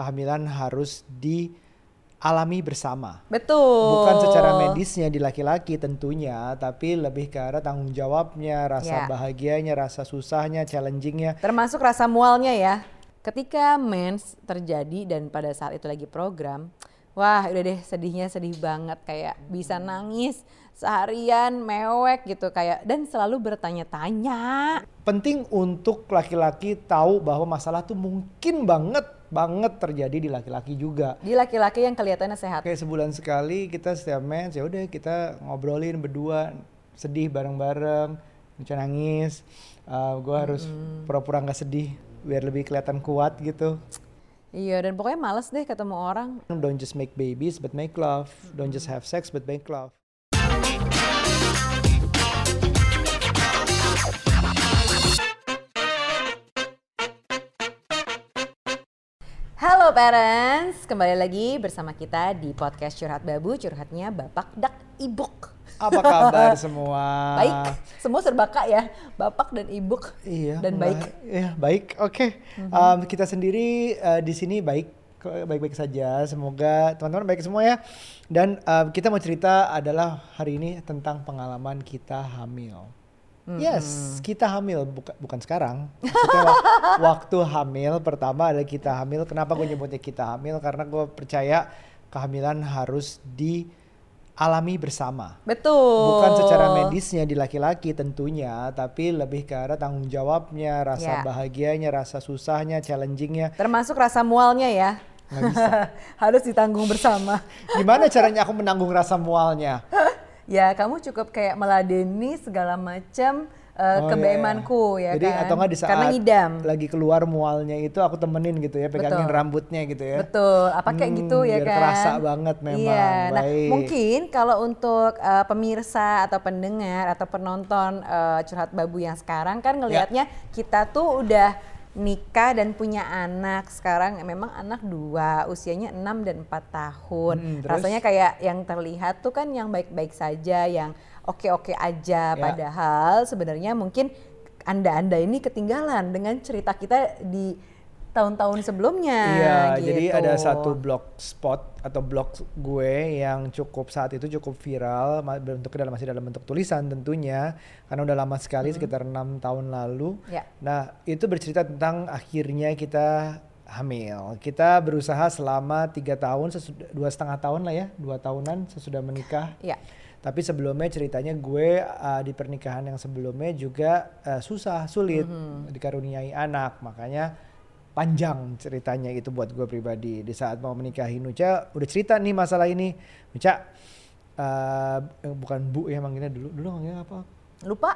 kehamilan harus dialami bersama. Betul. Bukan secara medisnya di laki-laki tentunya, tapi lebih ke arah tanggung jawabnya, rasa Ya. bahagianya, rasa susahnya, challengingnya. Termasuk rasa mualnya ya. Ketika mens terjadi dan pada saat itu lagi program, wah udah deh sedihnya sedih banget kayak bisa nangis seharian mewek gitu kayak dan selalu bertanya-tanya. Penting untuk laki-laki tahu bahwa masalah tuh mungkin banget banget terjadi di laki-laki juga. Di laki-laki yang kelihatannya sehat. Kayak sebulan sekali kita setiap mens ya udah kita ngobrolin berdua sedih bareng-bareng, Nucha nangis, gue harus pura-pura nggak sedih biar lebih kelihatan kuat gitu. Iya dan pokoknya males deh ketemu orang. Don't just make babies but make love. Don't just have sex but make love. Halo parents, kembali lagi bersama kita di podcast Curhat Babu, curhatnya Bapak Dak Ibuk. Apa kabar semua? Baik, semua serba kak ya, Bapak dan Ibuk. Iya. Dan baik. ba- Iya, baik. Oke. Um, kita sendiri uh, di sini baik baik-baik saja. Semoga teman-teman baik semua ya. Dan um, kita mau cerita adalah hari ini tentang pengalaman kita hamil. Yes, kita hamil buka, bukan sekarang. Maksudnya waktu hamil pertama adalah kita hamil. Kenapa gue nyebutnya kita hamil? Karena gue percaya kehamilan harus dialami bersama. Betul. Bukan secara medisnya di laki-laki tentunya, tapi lebih ke arah tanggung jawabnya, rasa Ya. bahagianya, rasa susahnya, challengingnya. Termasuk rasa mualnya ya. Nggak bisa. Harus ditanggung bersama. Gimana caranya aku menanggung rasa mualnya? Ya kamu cukup kayak meladeni segala macam uh, Oh, kebeemanku iya. ya Jadi kan. atau nggak di saat Karena ngidam. lagi keluar mualnya itu aku temenin gitu ya, pegangin Betul. rambutnya gitu ya. Betul, apa kayak Hmm, gitu ya biar kan? kerasa banget memang. Iya, nah Baik. mungkin kalau untuk uh, pemirsa atau pendengar atau penonton uh, curhat babu yang sekarang kan ngelihatnya Ya. kita tuh udah nikah dan punya anak sekarang memang anak dua usianya 6 dan 4 tahun Hmm, terus? rasanya kayak yang terlihat tuh kan yang baik-baik saja yang oke-oke aja Ya. padahal sebenarnya mungkin anda-anda ini ketinggalan dengan cerita kita di tahun-tahun sebelumnya Iya, gitu. jadi ada satu blog spot atau blog gue yang cukup saat itu cukup viral, bentuknya dalam masih dalam bentuk tulisan tentunya, karena udah lama sekali sekitar enam tahun lalu. Ya. Nah, itu bercerita tentang akhirnya kita hamil. Kita berusaha selama tiga tahun, dua setengah tahun lah ya, dua tahunan sesudah menikah. Iya. Tapi sebelumnya ceritanya gue uh, di pernikahan yang sebelumnya juga uh, susah, sulit Mhm. dikaruniai anak. Makanya panjang ceritanya itu buat gue pribadi. Di saat mau menikahi Nuca, udah cerita nih masalah ini. Nuca, uh, eh, bukan Bu ya manggilnya dulu. Dulu manggilnya apa? Lupa?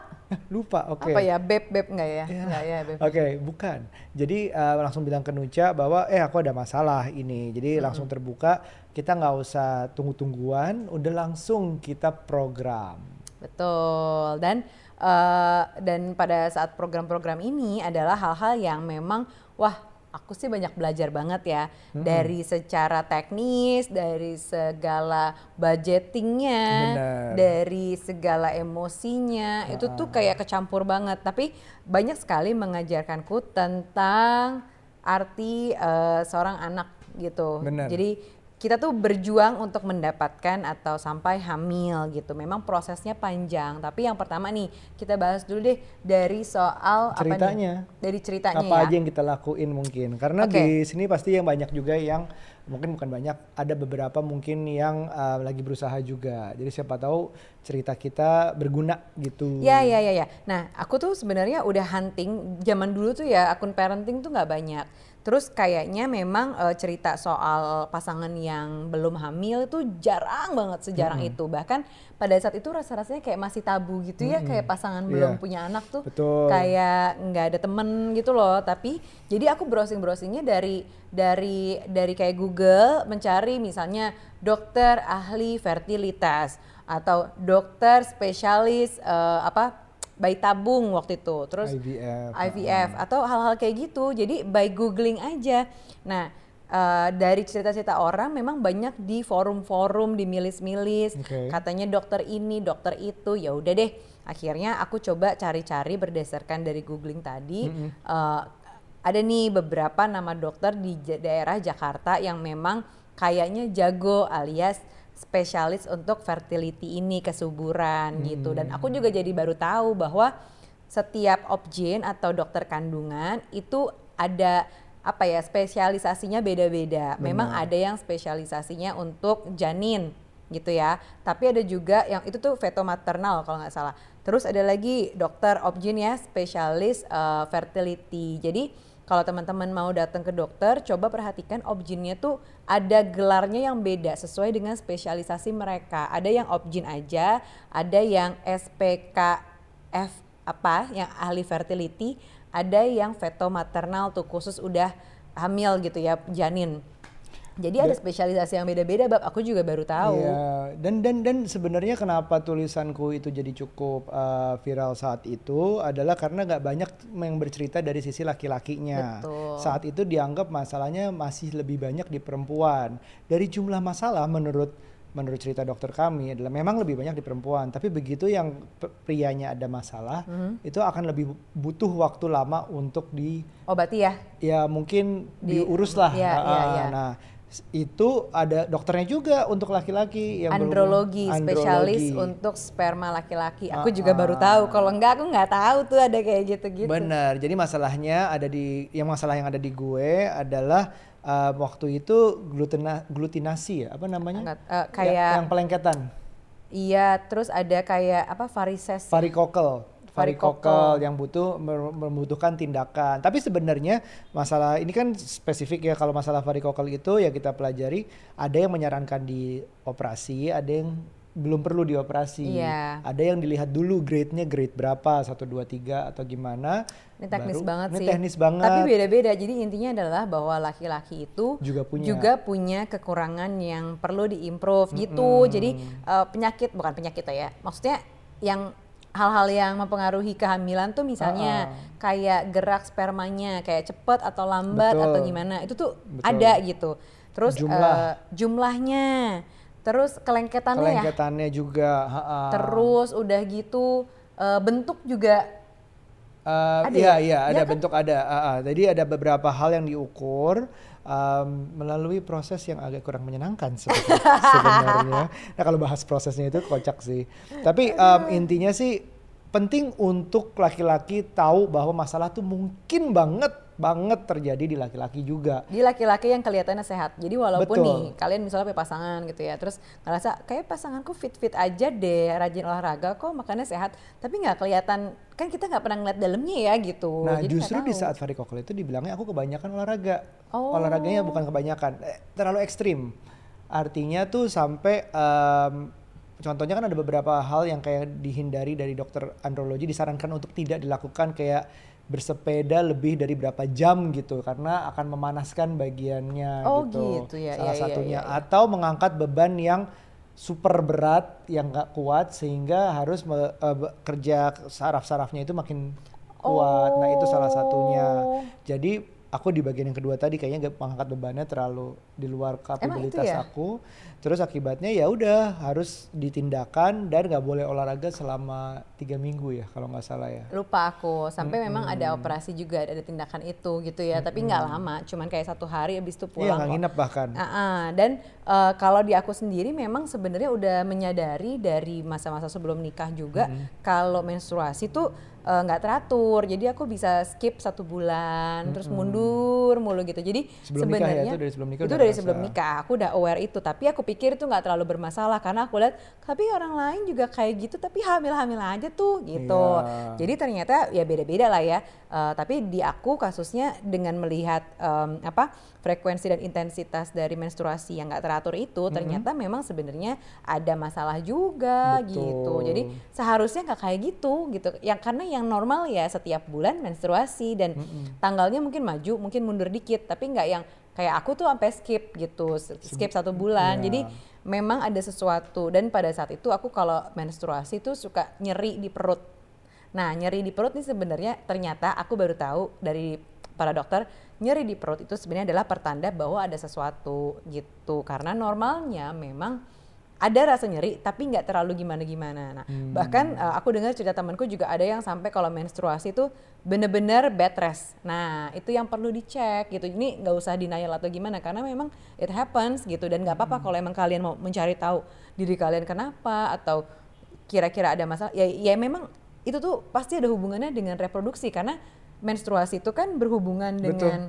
Lupa, oke. Apa ya? Beb, beb enggak ya? Ya. Enggak ya, beb. Oke, bukan. Jadi uh, langsung bilang ke Nuca bahwa eh aku ada masalah ini. Jadi langsung terbuka, kita nggak usah tunggu-tungguan, udah langsung kita program. Betul. Dan eh, dan pada saat program-program ini adalah hal-hal yang memang wah aku sih banyak belajar banget ya dari secara teknis, dari segala budgetingnya, Benar. dari segala emosinya itu tuh kayak kecampur banget. Tapi banyak sekali mengajarkanku tentang arti eh, seorang anak gitu. Benar. Jadi kita tuh berjuang untuk mendapatkan atau sampai hamil gitu. Memang prosesnya panjang, tapi yang pertama nih kita bahas dulu deh dari soal Ceritanya. apa nih? Dari ceritanya apa ya. aja yang kita lakuin mungkin karena Oke. di sini pasti yang banyak juga yang mungkin bukan banyak ada beberapa mungkin yang uh, lagi berusaha juga jadi siapa tahu cerita kita berguna gitu Ya ya ya ya. Nah aku tuh sebenarnya udah hunting zaman dulu tuh ya akun parenting tuh nggak banyak. Terus kayaknya memang eh, cerita soal pasangan yang belum hamil itu jarang banget sejarang itu. Bahkan pada saat itu rasa-rasanya kayak masih tabu gitu ya kayak pasangan belum Iya. punya anak tuh Betul. kayak nggak ada temen gitu loh. Tapi jadi aku browsing-browsingnya dari dari dari kayak Google mencari misalnya dokter ahli fertilitas atau dokter spesialis eh, apa bayi tabung waktu itu. Terus IVF, IVF atau hal-hal kayak gitu. Jadi by googling aja. Nah eh, dari cerita-cerita orang memang banyak di forum-forum di milis-milis Oke. katanya dokter ini dokter itu. Ya udah deh. Akhirnya aku coba cari-cari berdasarkan dari googling tadi. Eh, ada nih beberapa nama dokter di daerah Jakarta yang memang kayaknya jago alias spesialis untuk fertility ini kesuburan gitu dan aku juga jadi baru tahu bahwa setiap obgyn atau dokter kandungan itu ada apa ya spesialisasinya beda-beda. Memang ada yang spesialisasinya untuk janin gitu ya. Tapi ada juga yang itu tuh feto maternal kalau nggak salah. Terus ada lagi dokter obgyn ya spesialis eh, fertility. Jadi kalau teman-teman mau datang ke dokter, coba perhatikan obgynnya tuh ada gelarnya yang beda sesuai dengan spesialisasi mereka. Ada yang obgyn aja, ada yang SPKF apa yang ahli fertility, ada yang feto maternal tuh khusus udah hamil gitu ya janin. Jadi ada spesialisasi yang beda-beda, bab aku juga baru tahu. Iya, dan dan dan sebenarnya kenapa tulisanku itu jadi cukup uh, viral saat itu adalah karena nggak banyak yang bercerita dari sisi laki-lakinya. Betul. Saat itu dianggap masalahnya masih lebih banyak di perempuan. Dari jumlah masalah menurut menurut cerita dokter kami adalah memang lebih banyak di perempuan, tapi begitu yang prianya ada masalah, Mhm. itu akan lebih butuh waktu lama untuk di Obati ya. ya mungkin Di- diurus lah. iya, Ah, iya, iya. Nah itu ada dokternya juga untuk laki-laki yang Andrologi, berhubung- spesialis andrologi. untuk sperma laki-laki. Aku Ah, juga baru ah. tahu. Kalau enggak aku nggak tahu tuh ada kayak gitu-gitu. Benar. Jadi masalahnya ada di yang masalah yang ada di gue adalah uh, waktu itu glutena, glutinasi ya apa namanya? Enggak, Ya, kayak yang pelengketan, iya, terus ada kayak apa varises. varikokel. Varikokel. Yang butuh membutuhkan tindakan. Tapi sebenarnya masalah ini kan spesifik ya kalau masalah varikokel itu ya kita pelajari ada yang menyarankan di operasi, ada yang belum perlu dioperasi. Iya. Ada yang dilihat dulu grade-nya grade berapa, 1 2 3 atau gimana. Ini teknis Baru- banget ini sih. teknis banget. Tapi beda-beda. Jadi intinya adalah bahwa laki-laki itu Juga punya. juga punya kekurangan yang perlu diimprove gitu. Jadi eh, penyakit bukan penyakit ya. Maksudnya yang hal-hal yang mempengaruhi kehamilan tuh misalnya ah. kayak gerak spermanya kayak cepet atau lambat Betul. atau gimana. Itu tuh Betul. ada gitu. Terus Jumlah. eh, jumlahnya, terus kelengketannya ya. Kelengketannya juga. ha-ha. Terus udah gitu eh, bentuk juga Eh, Ada iya ya? iya ada kan? bentuk ada. ah, ah. Jadi ada beberapa hal yang diukur um, melalui proses yang agak kurang menyenangkan sebenarnya. Nah kalau bahas prosesnya itu kocak sih. Tapi um, intinya sih penting untuk laki-laki tahu bahwa masalah tuh mungkin banget banget terjadi di laki-laki juga. di laki-laki yang kelihatannya sehat. Jadi walaupun Betul. nih kalian misalnya punya pasangan gitu ya, terus ngerasa kayak pasanganku fit-fit aja deh, rajin olahraga kok makannya sehat, tapi nggak kelihatan kan kita nggak pernah ngeliat dalamnya ya gitu. Nah Jadi justru di saat varikokel itu dibilangnya aku kebanyakan olahraga. Oh. Olahraganya bukan kebanyakan, eh, terlalu ekstrim. Artinya tuh sampai em, contohnya kan ada beberapa hal yang kayak dihindari dari dokter andrologi disarankan untuk tidak dilakukan kayak bersepeda lebih dari berapa jam gitu karena akan memanaskan bagiannya Oh, gitu. gitu ya, Salah ya, ya, satunya ya, ya. atau mengangkat beban yang super berat yang nggak kuat sehingga harus me- be- kerja saraf-sarafnya itu makin kuat. Nah itu salah satunya. Oh. Jadi aku di bagian yang kedua tadi kayaknya nggak mengangkat bebannya terlalu di luar kapabilitas ya? aku. Terus akibatnya ya udah harus ditindakan dan nggak boleh olahraga selama tiga minggu ya kalau nggak salah ya. lupa aku sampai memang ada operasi juga ada tindakan itu gitu ya, tapi nggak lama, cuman kayak satu hari habis itu Iya pulang. nggak kok. nginep bahkan. Ah, ah. dan eh, kalau di aku sendiri memang sebenarnya udah menyadari dari masa-masa sebelum nikah juga kalau menstruasi tuh eh, nggak teratur. Jadi aku bisa skip satu bulan, terus mundur mulu gitu. Jadi Sebelum nikah ya, sebenarnya itu dari sebelum nikah itu dari sebelum nikah. Aku udah aware itu, tapi aku pikir itu nggak terlalu bermasalah karena aku lihat tapi orang lain juga kayak gitu, tapi hamil-hamil aja tuh gitu. Iya. Jadi ternyata ya beda-beda lah ya. Eh, tapi di aku kasusnya dengan melihat em, apa frekuensi dan intensitas dari menstruasi yang nggak teratur itu ternyata memang sebenarnya ada masalah juga Betul. gitu. Jadi seharusnya nggak kayak gitu gitu. Yang karena yang normal ya setiap bulan menstruasi dan tanggalnya mungkin maju, mungkin mundur dikit, tapi nggak yang kayak aku tuh sampai skip gitu, skip satu bulan. Iya. Jadi memang ada sesuatu dan pada saat itu aku kalau menstruasi tuh suka nyeri di perut. Nah, nyeri di perut ini sebenarnya ternyata aku baru tahu dari para dokter, nyeri di perut itu sebenarnya adalah pertanda bahwa ada sesuatu gitu. Karena normalnya memang ada rasa nyeri tapi nggak terlalu gimana-gimana. Nah, Hmm. bahkan uh, aku dengar cerita temanku juga ada yang sampai kalau menstruasi itu bener-bener bed rest. Nah, itu yang perlu dicek gitu. Ini nggak usah denial atau gimana karena memang it happens gitu dan nggak apa-apa kalau emang kalian mau mencari tahu diri kalian kenapa atau kira-kira ada masalah. Ya ya memang itu tuh pasti ada hubungannya dengan reproduksi karena menstruasi itu kan berhubungan Betul. dengan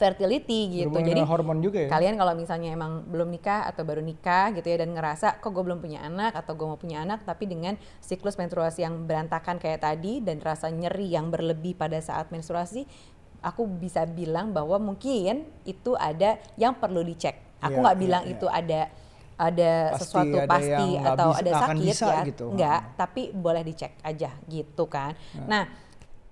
fertility gitu. Berhubungan Jadi hormon juga ya. kalian kalau misalnya emang belum nikah atau baru nikah gitu ya dan ngerasa kok gue belum punya anak atau gue mau punya anak tapi dengan siklus menstruasi yang berantakan kayak tadi dan rasa nyeri yang berlebih pada saat menstruasi aku bisa bilang bahwa mungkin itu ada yang perlu dicek aku Iya, nggak iya, bilang iya. itu ada ada Pasti sesuatu ada pasti atau bisa- ada sakit bisa ya gitu. nggak tapi boleh dicek aja gitu kan nah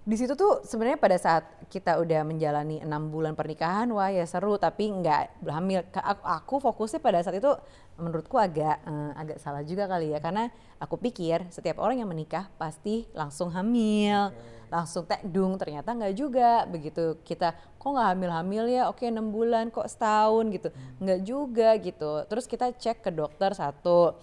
di situ tuh sebenarnya pada saat kita udah menjalani enam bulan pernikahan wah ya seru tapi nggak hamil. Aku, aku fokusnya pada saat itu menurutku agak eh, agak salah juga kali ya karena aku pikir setiap orang yang menikah pasti langsung hamil langsung tekdung ternyata nggak juga begitu. Kita kok nggak hamil-hamil ya? Oke enam bulan kok setahun? Gitu. Nggak juga gitu. Terus kita cek ke dokter satu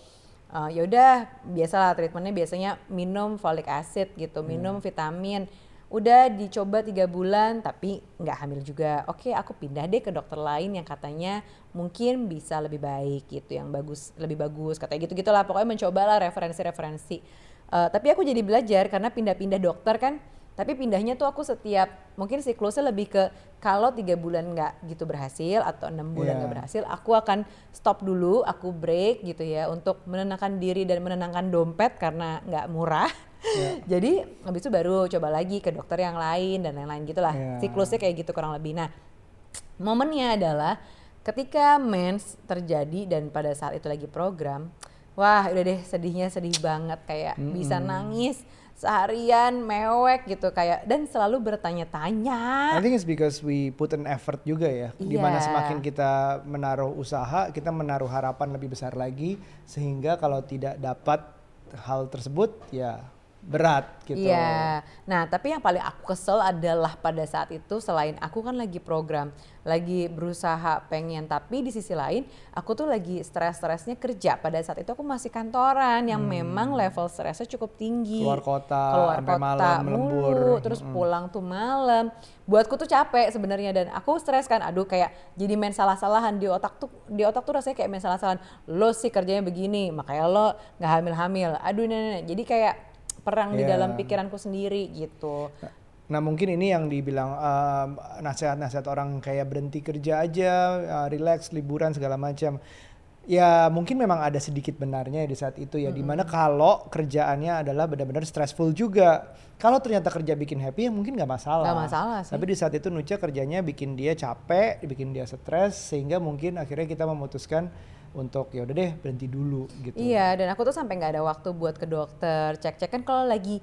Uh, ya udah biasalah treatmentnya biasanya minum folic acid gitu, minum vitamin. Udah dicoba tiga bulan tapi nggak hamil juga. Oke, aku pindah deh ke dokter lain yang katanya mungkin bisa lebih baik gitu, yang bagus lebih bagus katanya gitu gitulah. Pokoknya mencobalah referensi-referensi. Uh, tapi aku jadi belajar karena pindah-pindah dokter kan. Tapi pindahnya tuh aku setiap mungkin siklusnya lebih ke kalau tiga bulan nggak gitu berhasil atau enam bulan nggak berhasil hasil, aku akan stop dulu, aku break gitu ya untuk menenangkan diri dan menenangkan dompet karena nggak murah. Jadi habis itu baru coba lagi ke dokter yang lain dan lain-lain gitulah. Iya. Siklusnya kayak gitu kurang lebih. Nah, momennya adalah ketika mens terjadi dan pada saat itu lagi program, wah udah deh sedihnya sedih banget kayak bisa nangis seharian mewek gitu kayak dan selalu bertanya-tanya. I think it's because we put an effort juga ya. Di mana Iya. semakin kita menaruh usaha, kita menaruh harapan lebih besar lagi, sehingga kalau tidak dapat hal tersebut, ya berat gitu. Iya. Nah, tapi yang paling aku kesel adalah pada saat itu selain aku kan lagi program, lagi berusaha pengen, tapi di sisi lain aku tuh lagi stres-stresnya kerja. Pada saat itu aku masih kantoran yang memang level stresnya cukup tinggi. Hmm. Keluar kota, keluar kota malam, mulu, lembur. terus pulang tuh malam. Buatku tuh capek sebenarnya dan aku stres kan. Aduh kayak jadi main salah-salahan di otak tuh di otak tuh rasanya kayak main salah-salahan. Lo sih kerjanya begini, makanya lo nggak hamil-hamil. Aduh nenek, jadi kayak perang di Iya. dalam pikiranku sendiri gitu. Nah mungkin ini yang dibilang nasihat-nasihat orang kayak berhenti kerja aja, uh, relax, liburan segala macam. Ya mungkin memang ada sedikit benarnya di saat itu ya. Di mana kalau kerjaannya adalah benar-benar stressful juga. Kalau ternyata kerja bikin happy ya mungkin nggak masalah. Nggak masalah sih. Tapi di saat itu Nucha kerjanya bikin dia capek, bikin dia stres, sehingga mungkin akhirnya kita memutuskan untuk ya udah deh berhenti dulu gitu. Iya, dan aku tuh sampai nggak ada waktu buat ke dokter, cek-cek kan kalau lagi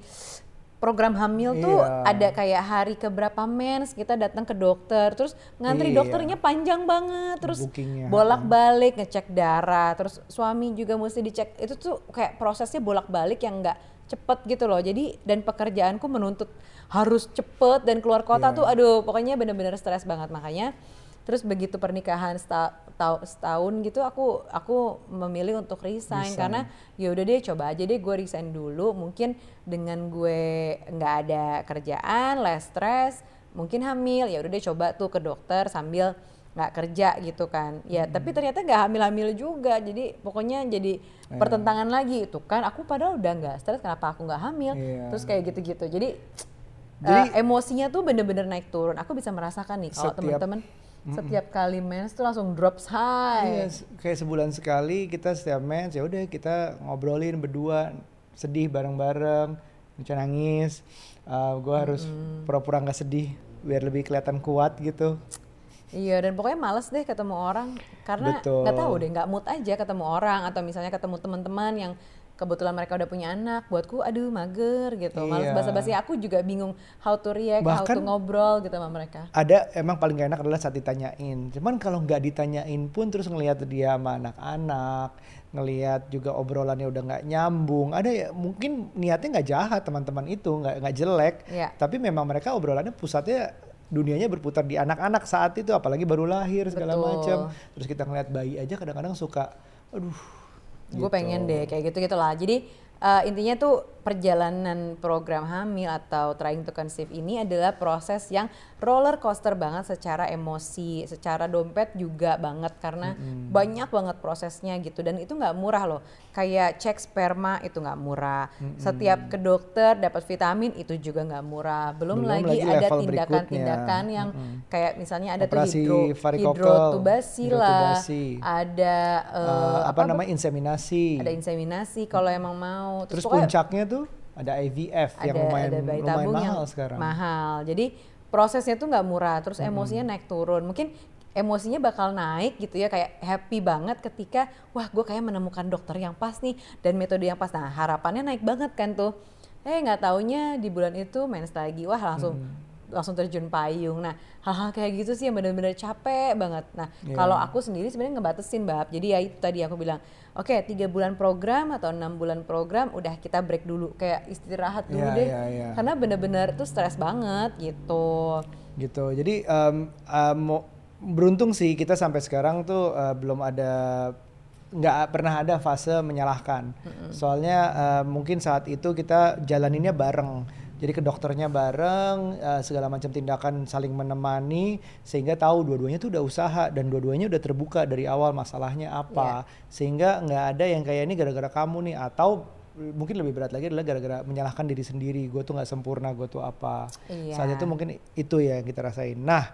program hamil tuh Iya. ada kayak hari keberapa mens kita datang ke dokter, terus ngantri Iya. dokternya panjang banget, terus bolak-balik ngecek darah, terus suami juga mesti dicek. Itu tuh kayak prosesnya bolak-balik yang nggak cepet gitu loh. Jadi dan pekerjaanku menuntut harus cepet dan keluar kota Iya. tuh, aduh pokoknya bener-bener stres banget makanya. Terus begitu pernikahan seta- setahun gitu aku aku memilih untuk resign, Resign. karena ya udah deh coba aja deh gue resign dulu. Mungkin dengan gue nggak ada kerjaan less stress mungkin hamil. Ya udah deh coba tuh ke dokter sambil nggak kerja gitu kan. Ya Hmm. tapi ternyata nggak hamil-hamil juga. Jadi pokoknya jadi Iya. pertentangan lagi. Itu kan aku padahal udah nggak stres kenapa aku nggak hamil? Iya. terus kayak gitu-gitu. Jadi, Jadi- eh, emosinya tuh bener-bener naik turun. Aku bisa merasakan nih kalau Setiap- teman-teman setiap kali mens tuh langsung drops high. Iya, se- kayak sebulan sekali kita setiap mens ya udah kita ngobrolin berdua, sedih bareng-bareng, Nucha nangis, uh, gue harus pura-pura nggak sedih biar lebih kelihatan kuat gitu. Iya dan pokoknya males deh ketemu orang karena nggak tahu deh nggak mood aja ketemu orang atau misalnya ketemu teman-teman yang kebetulan mereka udah punya anak buatku aduh mager gitu Iya. basa-basi aku juga bingung how to react how to Bahkan- ngobrol gitu sama mereka Ada emang paling gak enak adalah saat ditanyain. Cuman kalau nggak ditanyain pun terus ngelihat dia sama anak-anak, ngelihat juga obrolannya udah nggak nyambung. Ada ya mungkin niatnya nggak jahat teman-teman itu, nggak nggak jelek. Iya. Tapi memang mereka obrolannya pusatnya dunianya berputar di anak-anak saat itu, apalagi baru lahir segala macam. Terus kita ngelihat bayi aja kadang-kadang suka, aduh gue Gitu. pengen deh kayak gitu gitulah jadi eh, intinya tuh perjalanan program hamil atau trying to conceive ini adalah proses yang roller coaster banget secara emosi secara dompet juga banget karena banyak banget prosesnya gitu. Dan itu nggak murah loh. Kayak cek sperma itu nggak murah. Setiap ke dokter dapat vitamin itu juga nggak murah. Belum, Belum lagi, lagi ada tindakan-tindakan yang kayak misalnya ada tuh Operasi hidro, varikokel, hidrotubasi lah. ada eh, Eh, apa, namanya inseminasi. ada inseminasi kalau emang mau Terus pokoknya puncaknya tuh ada IVF yang ada lumayan, ada bayi lumayan tabung mahal yang sekarang. mahal. Jadi prosesnya tuh nggak murah terus emosinya naik turun. Mungkin emosinya bakal naik gitu ya kayak happy banget ketika wah gue kayak menemukan dokter yang pas nih dan metode yang pas. Nah harapannya naik banget kan tuh. Eh nggak taunya di bulan itu mens lagi. Wah langsung langsung terjun payung. Nah hal-hal kayak gitu sih yang benar-benar capek banget. Nah Iya. kalau aku sendiri sebenarnya ngebatasin bab jadi ya itu tadi aku bilang oke tiga bulan program atau enam bulan program udah kita break dulu kayak istirahat dulu Iya, deh. iya, iya. karena bener-bener tuh stres banget gitu. Gitu. Jadi em, mo- beruntung sih kita sampai sekarang tuh eh, belum ada nggak pernah ada fase menyalahkan. Soalnya eh, mungkin saat itu kita jalaninnya bareng jadi ke dokternya bareng eh, segala macam tindakan saling menemani sehingga tahu dua-duanya tuh udah usaha dan dua-duanya udah terbuka dari awal masalahnya apa sehingga nggak ada yang kayak ini gara-gara kamu nih atau mungkin lebih berat lagi adalah gara-gara menyalahkan diri sendiri gue tuh nggak sempurna gue tuh apa Iya. saat itu mungkin itu ya yang kita rasain. Nah,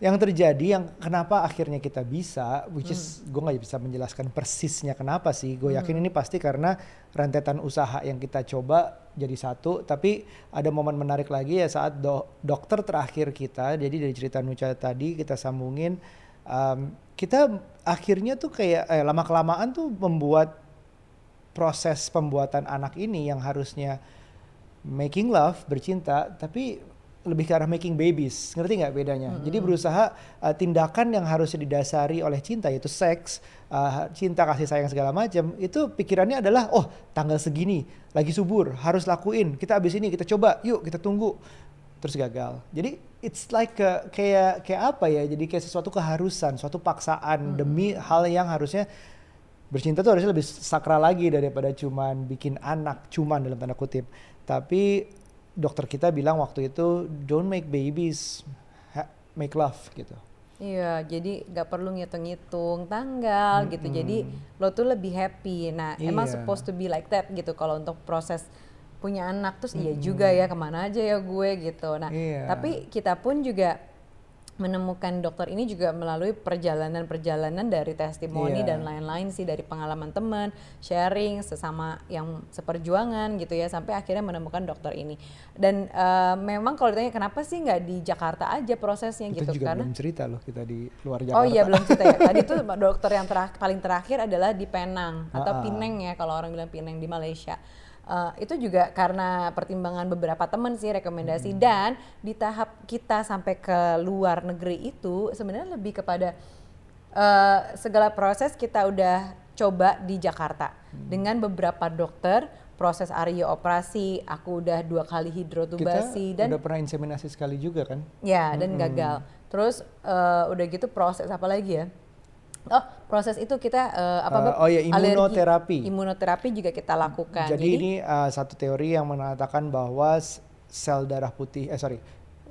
yang terjadi yang kenapa akhirnya kita bisa, which is gue nggak bisa menjelaskan persisnya kenapa sih. Gue yakin ini pasti karena rentetan usaha yang kita coba jadi satu. Tapi ada momen menarik lagi ya saat do- dokter terakhir kita, jadi dari cerita Nucha tadi kita sambungin, um, kita akhirnya tuh kayak eh, lama kelamaan tuh membuat proses pembuatan anak ini yang harusnya making love bercinta tapi lebih ke arah making babies. Ngerti nggak bedanya? Jadi berusaha uh, tindakan yang harusnya didasari oleh cinta yaitu seks uh, cinta kasih sayang segala macam itu pikirannya adalah oh tanggal segini lagi subur harus lakuin. Kita abis ini kita coba yuk kita tunggu. Terus gagal. Jadi it's like a- kayak kayak apa ya? Jadi kayak sesuatu keharusan suatu paksaan demi hal yang harusnya bercinta tuh harusnya lebih sakral lagi daripada cuman bikin anak cuman dalam tanda kutip. Tapi dokter kita bilang waktu itu don't make babies make love gitu Iya, jadi nggak perlu ngitung-ngitung tanggal gitu. Jadi lo tuh lebih happy. Nah, emang Iya. supposed to be like that gitu. Kalau untuk proses punya anak terus iya juga ya ke mana aja ya gue gitu. Nah, Iya. tapi kita pun juga menemukan dokter ini juga melalui perjalanan-perjalanan dari testimoni Iya. dan lain-lain sih dari pengalaman teman, sharing sesama yang seperjuangan gitu ya sampai akhirnya menemukan dokter ini. Dan eh, memang kalau ditanya kenapa sih nggak di Jakarta aja prosesnya kita gitu juga karena belum cerita loh kita di luar Jakarta Oh iya belum cerita ya. Tadi tuh dokter yang terak- paling terakhir adalah di Penang atau Ah, ah. Pineng ya kalau orang bilang Pineng di Malaysia. Eh, itu juga karena pertimbangan beberapa teman sih rekomendasi Hmm. dan di tahap kita sampai ke luar negeri itu sebenarnya lebih kepada eh, segala proses kita udah coba di Jakarta Hmm. dengan beberapa dokter proses ario operasi aku udah dua kali kita hidrotubasi dan udah pernah inseminasi sekali juga kan Ya, dan gagal. Terus eh, udah gitu proses apa lagi ya? Oh, proses itu kita eh, apa Beb? oh ya, Alergi. imunoterapi. Imunoterapi juga kita lakukan. Jadi, ini uh, satu teori yang mengatakan bahwa sel darah putih, eh sorry,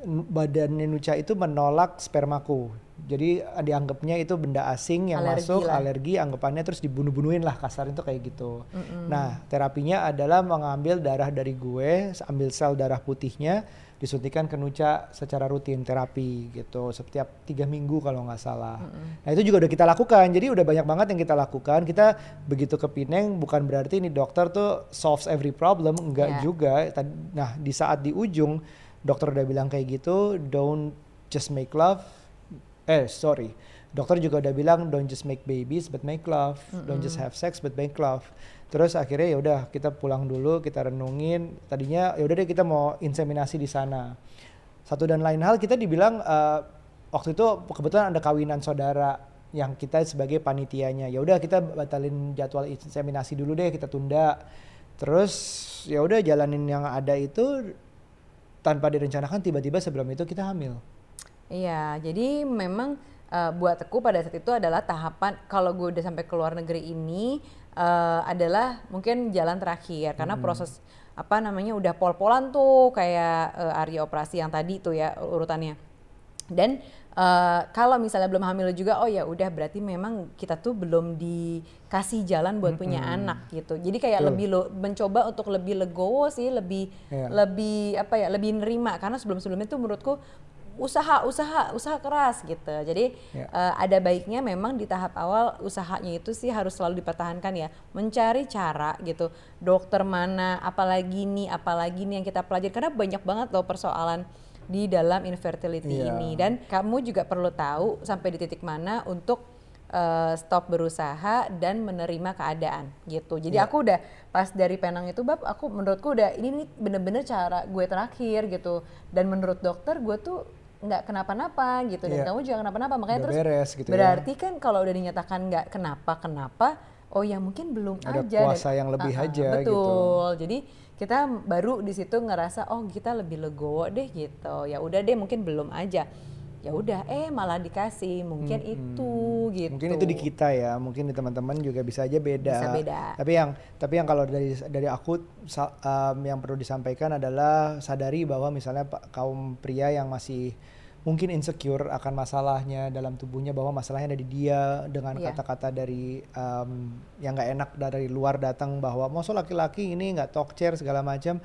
badan Nucha itu menolak spermaku. Jadi uh, dianggapnya itu benda asing yang Alergi masuk, lah. alergi, anggapannya terus dibunuh-bunuhin lah kasar itu kayak gitu. Nah terapinya adalah mengambil darah dari gue, ambil sel darah putihnya, disuntikan ke Nucha secara rutin terapi gitu, setiap tiga minggu kalau nggak salah. Nah itu juga udah kita lakukan, jadi udah banyak banget yang kita lakukan. Kita begitu ke Pineng bukan berarti ini dokter tuh solves every problem, enggak Ya. juga. Nah di saat di ujung dokter udah bilang kayak gitu, don't just make love. Eh sorry, dokter juga udah bilang don't just make babies but make love, don't just have sex but make love. Terus akhirnya ya udah kita pulang dulu, kita renungin. Tadinya ya udah deh kita mau inseminasi di sana. Satu dan lain hal kita dibilang eh, waktu itu kebetulan ada kawinan saudara yang kita sebagai panitianya. Ya udah kita batalin jadwal inseminasi dulu deh, kita tunda. Terus ya udah jalanin yang ada itu tanpa direncanakan tiba-tiba sebelum itu kita hamil. Iya, jadi memang uh, buat aku pada saat itu adalah tahapan kalau gue udah sampai ke luar negeri ini uh, adalah mungkin jalan terakhir karena hmm. proses apa namanya udah pol-polan tuh kayak uh, area operasi yang tadi tuh ya urutannya dan uh, kalau misalnya belum hamil juga oh ya udah berarti memang kita tuh belum dikasih jalan buat -hmm. punya anak gitu jadi kayak Betul. lebih lo mencoba untuk lebih legowo sih lebih yeah. lebih apa ya lebih nerima karena sebelum sebelumnya tuh menurutku usaha usaha usaha keras gitu jadi. Ya. uh, ada baiknya memang di tahap awal usahanya itu sih harus selalu dipertahankan ya mencari cara gitu dokter mana apalagi nih apalagi nih yang kita pelajari karena banyak banget loh persoalan di dalam infertility yeah. ini dan kamu juga perlu tahu sampai di titik mana untuk uh, stop berusaha dan menerima keadaan gitu. Jadi yeah. aku udah pas dari Penang itu bab aku menurutku udah ini bener-bener cara gue terakhir gitu. Dan menurut dokter gue tuh nggak kenapa-napa gitu dan yeah. kamu juga kenapa-napa makanya udah terus beres, gitu ya. berarti ya. kan kalau udah dinyatakan nggak kenapa-kenapa oh ya mungkin belum ada aja puasa dan, yang lebih uh, aja betul gitu. jadi kita baru di situ ngerasa oh kita lebih legowo deh gitu ya udah deh mungkin belum aja ya udah eh malah dikasih mungkin hmm, itu gitu mungkin itu di kita ya mungkin di teman-teman juga bisa aja beda bisa beda tapi yang tapi yang kalau dari dari aku um, yang perlu disampaikan adalah sadari bahwa misalnya kaum pria yang masih mungkin insecure akan masalahnya dalam tubuhnya bahwa masalahnya ada di dia dengan iya. kata-kata yeah. dari um, yang nggak enak dari luar datang bahwa mau laki-laki ini nggak talk chair segala macam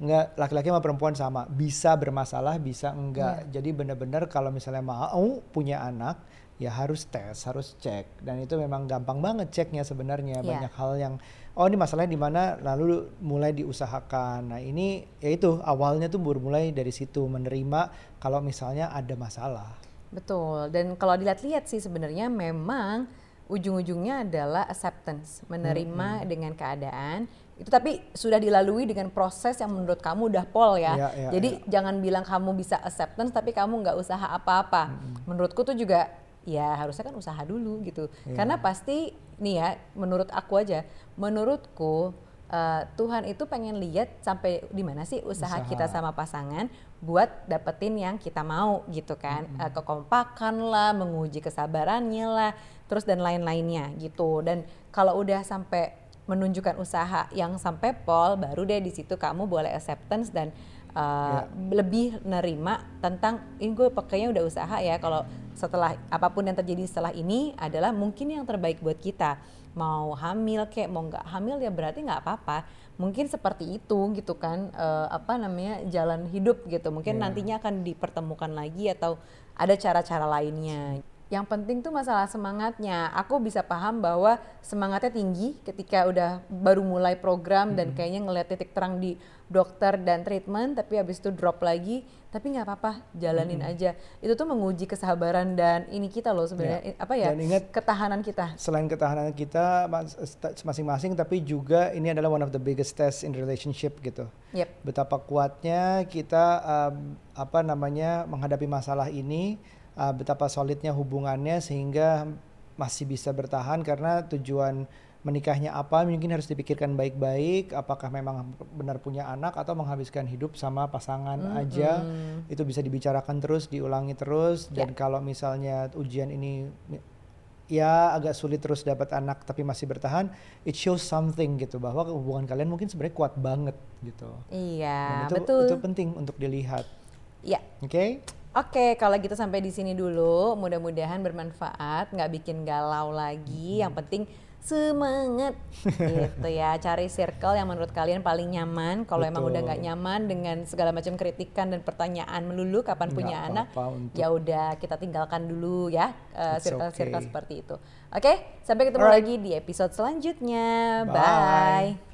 nggak laki-laki sama perempuan sama. Bisa bermasalah bisa enggak yeah. jadi benar-benar kalau misalnya mau punya anak ya harus tes harus cek. Dan itu memang gampang banget ceknya sebenarnya. Yeah. banyak hal yang oh ini masalahnya di mana? Lalu mulai diusahakan. Nah ini ya itu awalnya tuh mulai dari situ menerima kalau misalnya ada masalah. Betul. Dan kalau dilihat-lihat sih sebenarnya memang ujung-ujungnya adalah acceptance. Menerima hmm. dengan keadaan itu tapi sudah dilalui dengan proses yang menurut kamu udah pol ya. ya, ya Jadi ya. jangan bilang kamu bisa acceptance tapi kamu nggak usaha apa-apa. Hmm. Menurutku tuh juga ya harusnya kan usaha dulu gitu. Ya. Karena pasti nih ya menurut aku aja, menurutku uh, Tuhan itu pengen lihat sampai di mana sih usaha, usaha kita sama pasangan buat dapetin yang kita mau gitu kan. Hmm. Uh, kekompakan lah, menguji kesabarannya lah, terus dan lain-lainnya gitu. Dan kalau udah sampai menunjukkan usaha yang sampai pol baru deh di situ kamu boleh acceptance dan uh, yeah. lebih nerima tentang ini gue pakainya udah usaha ya kalau setelah apa pun yang terjadi setelah ini adalah mungkin yang terbaik buat kita mau hamil kayak mau nggak hamil ya berarti nggak apa-apa mungkin seperti itu gitu kan uh, apa namanya jalan hidup gitu mungkin yeah. nantinya akan dipertemukan lagi atau ada cara-cara lainnya yang penting tuh masalah semangatnya. Aku bisa paham bahwa semangatnya tinggi ketika udah baru mulai program hmm. dan kayaknya ngeliat titik terang di dokter dan treatment, tapi habis itu drop lagi. Tapi nggak apa-apa, jalanin hmm. aja. Itu tuh menguji kesabaran dan ini kita loh sebenarnya ya. apa ya? Dan ingat ketahanan kita. Selain ketahanan kita masing-masing, tapi juga ini adalah one of the biggest test in relationship gitu. Yep. Betapa kuatnya kita um, apa namanya menghadapi masalah ini uh, betapa solidnya hubungannya sehingga masih bisa bertahan karena tujuan menikahnya apa mungkin harus dipikirkan baik-baik apakah memang benar punya anak atau menghabiskan hidup sama pasangan mm -hmm. aja itu bisa dibicarakan terus diulangi terus dan yeah. kalau misalnya ujian ini ya agak sulit terus dapat anak tapi masih bertahan it shows something gitu bahwa hubungan kalian mungkin sebenarnya kuat banget gitu iya dan itu, betul itu penting untuk dilihat Iya. oke okay? Oke, kalau gitu sampai di sini dulu. Mudah-mudahan bermanfaat, nggak bikin galau lagi. Hmm. Yang penting semangat gitu ya. Cari circle yang menurut kalian paling nyaman. Kalau emang udah nggak nyaman dengan segala macam kritikan dan pertanyaan melulu kapan punya anak, ya udah kita tinggalkan dulu ya uh, circle-circle okay. seperti itu. Oke, sampai ketemu Alright. lagi di episode selanjutnya. Bye. Bye.